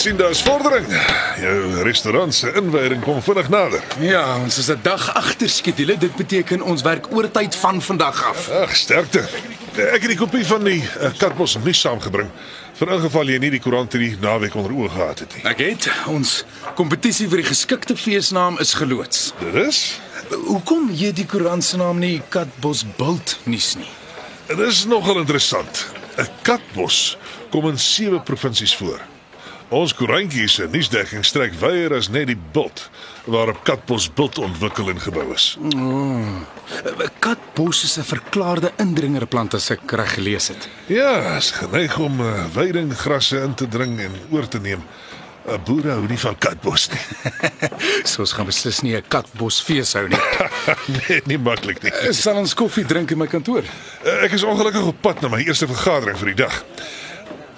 Sien daar's vordering. Jou restaurant se inwyding kom vinnig nader. Ja, ons is 'n dag agter skedule. Dit beteken ons werk oortyd van vandag af. Ag, sterkte. Ek het die kopie van die uh, Katbos nuus saamgebring. Vir ingeval jy nie die koerant hierdie naweek onder oë gehad het nie. Ek het ons kompetisie vir die geskikte feesnaam is geloods. Dit is Hoekom gee die koerant se naam nie Katbos Bult nuus nie? Dit is nogal interessant. 'n Katbos kom in sewe provinsies voor. Ons koerantjie se nuusdekking strek wyer as net die bult waarop Katbos bult ontwikkel en gebou is. Katbos is 'n verklaarde indringerplant as ek reg gelees het. Ja, is geneig om uh, weidinggrasse in te dring en oor te neem. 'n Boere hou nie van katbos nie. So ons gaan beslis nie 'n Katbos fees hou nie. nee, nie maklik nie. Sal ons koffie drink in my kantoor? Uh, Ek is ongelukkig op pad na my eerste vergadering vir die dag.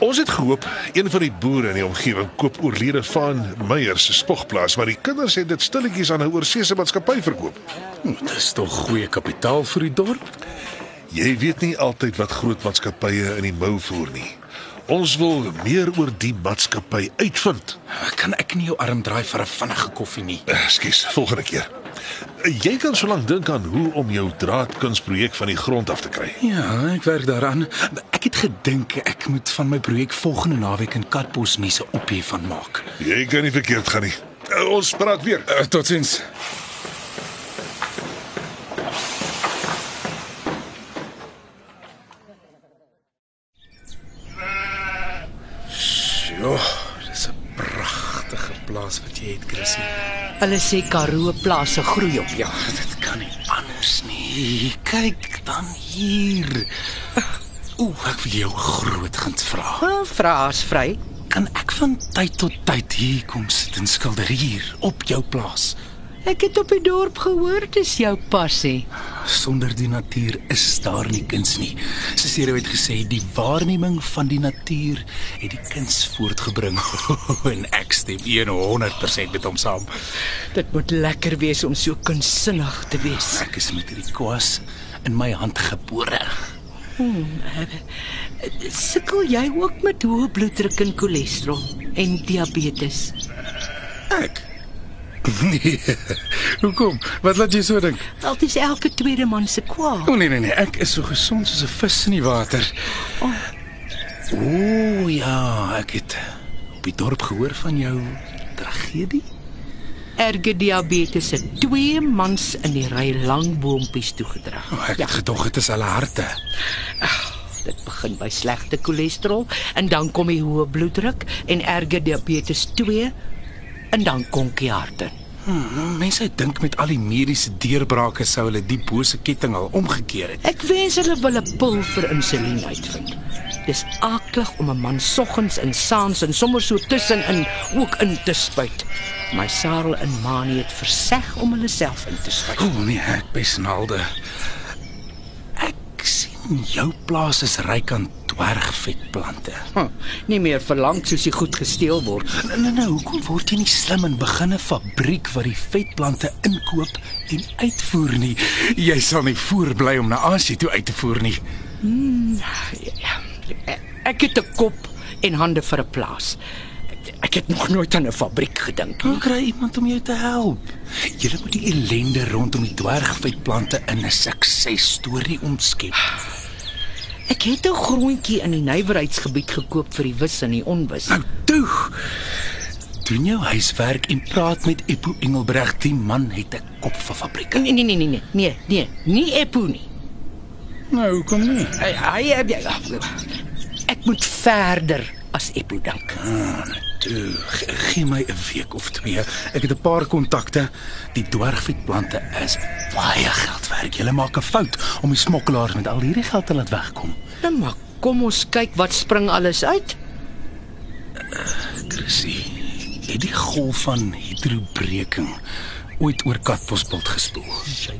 Ons het gehoop een van die boere in die omgewing koop oorlede van Meyer se spogplaas, maar die kinders het dit stilletjies aan 'n oorseese maatskappy verkoop. Hm, Dis tog goeie kapitaal vir die dorp. Jy weet nie altyd wat groot maatskappye in die mou voer nie. Ons wil meer oor die maatskappy uitvind. Kan ek nie jou arm draai vir 'n vinnige koffie nie? Ekskuus, volgende keer. Jy kan sōlank dink aan hoe om jou draadkunsprojek van die grond af te kry. Ja, ek werk daaraan. Ek het gedink ek moet van my projek volgende naweek in Katbos nie se ophef van maak. Jy kan nie verkeerd gaan nie. Eh, Ons praat weer. Uh, totsiens. Sjoe, dis 'n pragtige plaas wat jy het, Chrissy. Hulle sê Karoo plase groei op. Ja, dit kan nie anders nie. Kyk dan hier. Ooh, ek wil jou groot guns vra. Wel, Vra as vry. Kan ek van tyd tot tyd hier kom sit en skilder hier op jou plaas? Ek het op die dorp gehoor dis jou passie. Sonder die natuur is daar nie kuns nie. Cicero het gesê die waarneming van die natuur het die kuns voortgebring en ek stem 100% met hom saam. Dit moet lekker wees om so kunstsinnig te wees. Ek is met hierdie kwas in my hand gebore. Sukkel jy ook met hoë bloeddruk en cholesterol en diabetes? Ek Nee. Hoekom? Wat laat jy so dink? Wel, dis elke tweede man se kwaal. O nee nee nee, ek is so gesond soos 'n vis in die water. O ja, ek het op die dorp gehoor van jou tragedie. Erge diabetes het twee mans in die ry lang boompies toegedra. O, ek het gedog dit is hulle harte. Dit begin by slegte cholesterol en dan kom die hoë bloeddruk en erge diabetes 2 en dan konkieharte. Hmm, mense dink met al die mediese deurbrake sou hulle die bose ketting al omgekeer het. Ek wens hulle wil 'n pil vir insulien uitvind. Dis aklig om 'n man soggens en saans en sommer so tussenin ook in te spuit. My Sarel en Mani het verseg om hulle self in te spuit. O nee, ek besnaalde. Jou plaas is ryk aan dwergvetplante. Huh, nie meer verlang soos jy goed gesteel word. Nee nee, nee, hoekom word jy nie slim en begin 'n fabriek wat die vetplante inkoop en uitvoer nie? Jy sal nie voorbly om na Asië toe uit te voer nie. Ek het 'n kop en hande vir 'n plaas. Ek het nog nooit aan 'n fabriek gedink nie. Dan kry iemand om jou te help. Jy moet die ellende rondom die dwergvetplante in 'n suksesstorie omskep. Ek het 'n grondjie in die nywerheidsgebied gekoop vir die wis en die onwis. Nou toe. Doen jou huiswerk en praat met Eppo Engelbreg. Die man het 'n kop vir fabrieke. Nee nee nee nee nee nee nee, nie Eppo nie. Nou, hoekom nie? Hy hy ek moet verder as Eppo dink. Toe, ge- gee my 'n week of twee. Ek het 'n paar kontakte. Die dwergvetplante is baie geld werd. Jy maak 'n fout om die smokkelaars met al hierdie geld te laat wegkom. Nou maar kom ons kyk wat spring alles uit. Chrissy, het die golf van hidrobreking ooit oor Katbosbult gespoel. Jy,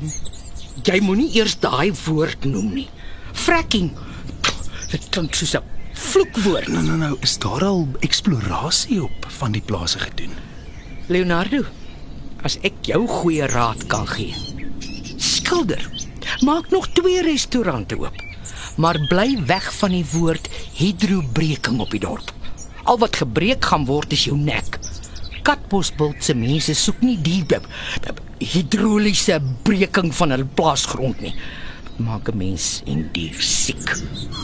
jy moenie eers daai woord noem nie. Fracking. Dit klink soos 'n vloekwoord. Nou nou nou, is daar al eksplorasie op van die plase gedoen? Leonardo, as ek jou goeie raad kan gee. Skilder. Maak nog twee restaurante oop. Maar bly weg van die woord hidrobreking op die dorp. Al wat gebreek gaan word is jou nek. Katbosbult se mense soek nie die hidroliese breking van hul plaasgrond nie. Maak 'n mens en dier siek.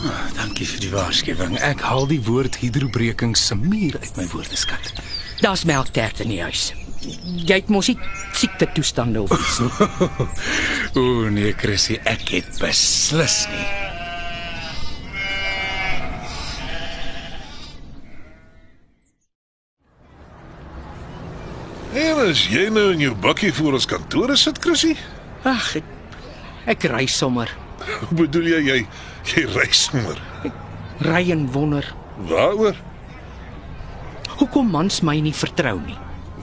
Ah, dankie vir die waarskuwing. Ek haal die woord hidrobreking se muur uit my woordeskat. Daar's melktert in die huis. Jy het mos nie siekte toestande of iets nie. O nee, Chrissy, ek het beslis nie. En as jy nou in jou bakkie voor ons kantore sit, Chrissy? Ag, ek, ek ry sommer. Hoe bedoel jy jy jy ry sommer? Ry en wonder Waaroor? hoekom mans my nie vertrou nie.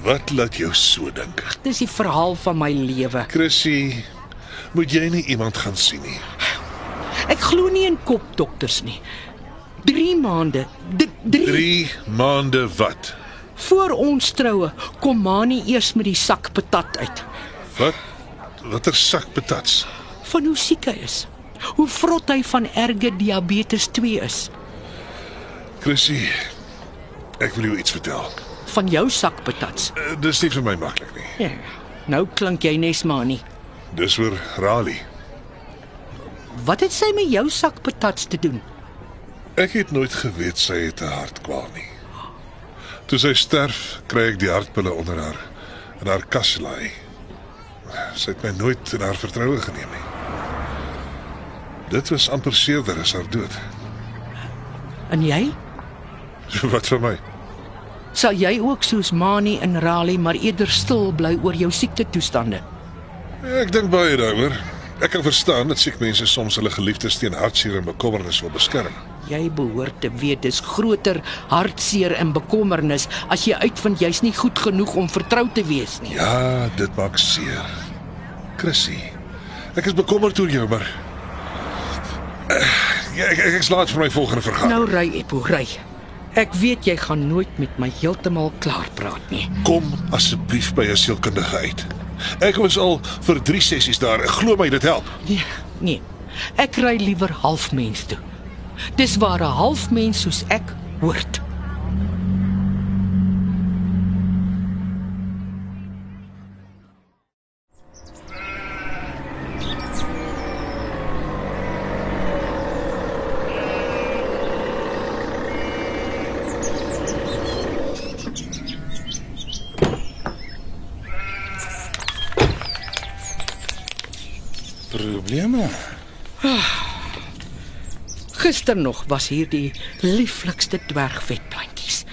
Wat laat jou so dink? Dis die verhaal van my lewe. Chrissy, moet jy nie iemand gaan sien nie. Ek glo nie in kopdokters nie. 3 maande, 3 3 maande wat? voor ons troue kom Mani eers met die sak patat uit. Wat watter sak patats? Van hoe siek hy is. Hoe vrot hy van erge diabetes 2 is. Chrissy, ek wil jou iets vertel. Van jou sak patats. Uh, dis nie vir my maklik nie. Ja. Nou klink jy nes Mani. Dis oor Rali. Wat het sy met jou sak patats te doen? Ek het nooit geweet sy het 'n hartkwaal nie. Toe sy sterf, kry ek die hartpille onder haar in haar kas laai. Sy het my nooit in haar vertroue geneem nie. Dit was amper seerder as haar dood. En jy? Wat vir my? Sal jy ook soos Mani en Raleigh maar eerder stil bly oor jou siekte toestande? Ek dink baie daaroor. Ek kan verstaan dat siek mense soms hulle geliefdes teen hartseer en bekommernis wil beskerm. Jy behoort te weet dis groter hartseer en bekommernis as jy uitvind jy's nie goed genoeg om vertrou te wees nie. Ja, dit maak seer. Chrissy, ek is bekommerd oor jou, maar ek ek, ek slaat vir my volgende vergadering. Nou ry Eppo, ry. Ek weet jy gaan nooit met my heeltemal klaar praat nie. Kom asseblief by 'n sielkundige uit. Ek was al vir 3 sessies daar. Glo my, dit help. Nee, nee. Ek ry liewer halfmens toe. Dis waar 'n halfmens soos ek hoort. Probleme? Gister nog was hier die lieflikste dwergvetplantjies.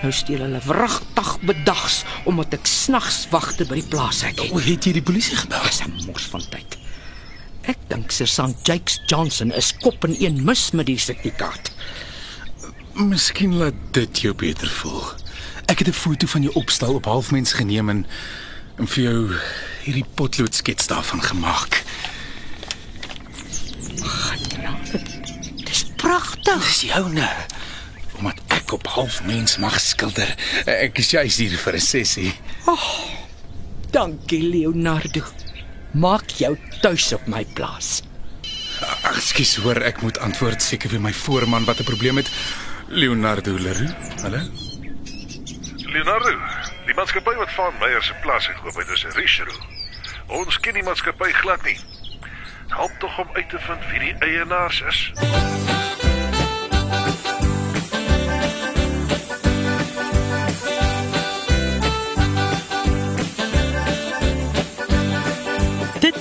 Nou steel hulle wragtig bedags omdat ek snags wagte by die plaashek het. O, het jy die polisie gebel? Dis 'n mors van tyd. Ek dink Sergeant Jakes Johnson is kop en een mis met die sertifikaat. Miskien laat dit jou beter voel. Ek het 'n foto van jou opstel op halfmens geneem en, en vir jou hierdie potloodskets daarvan gemaak. Genade. Dis pragtig. Dis joune. Omdat ek op halfmens mag skilder. Ek is juis hier vir 'n sessie. Dankie Leonardo. Maak jou tuis op my plaas. Ag, ekskuus hoor, ek moet antwoord seker vir my voorman wat 'n probleem het. Leonardo Leroux. Hallo. Leonardo, die maatskappy wat van Meyer se plaas het gekoop, dit is Richero. Ons ken die maatskappy glad nie. Help tog om uit te vind wie die eienaars is.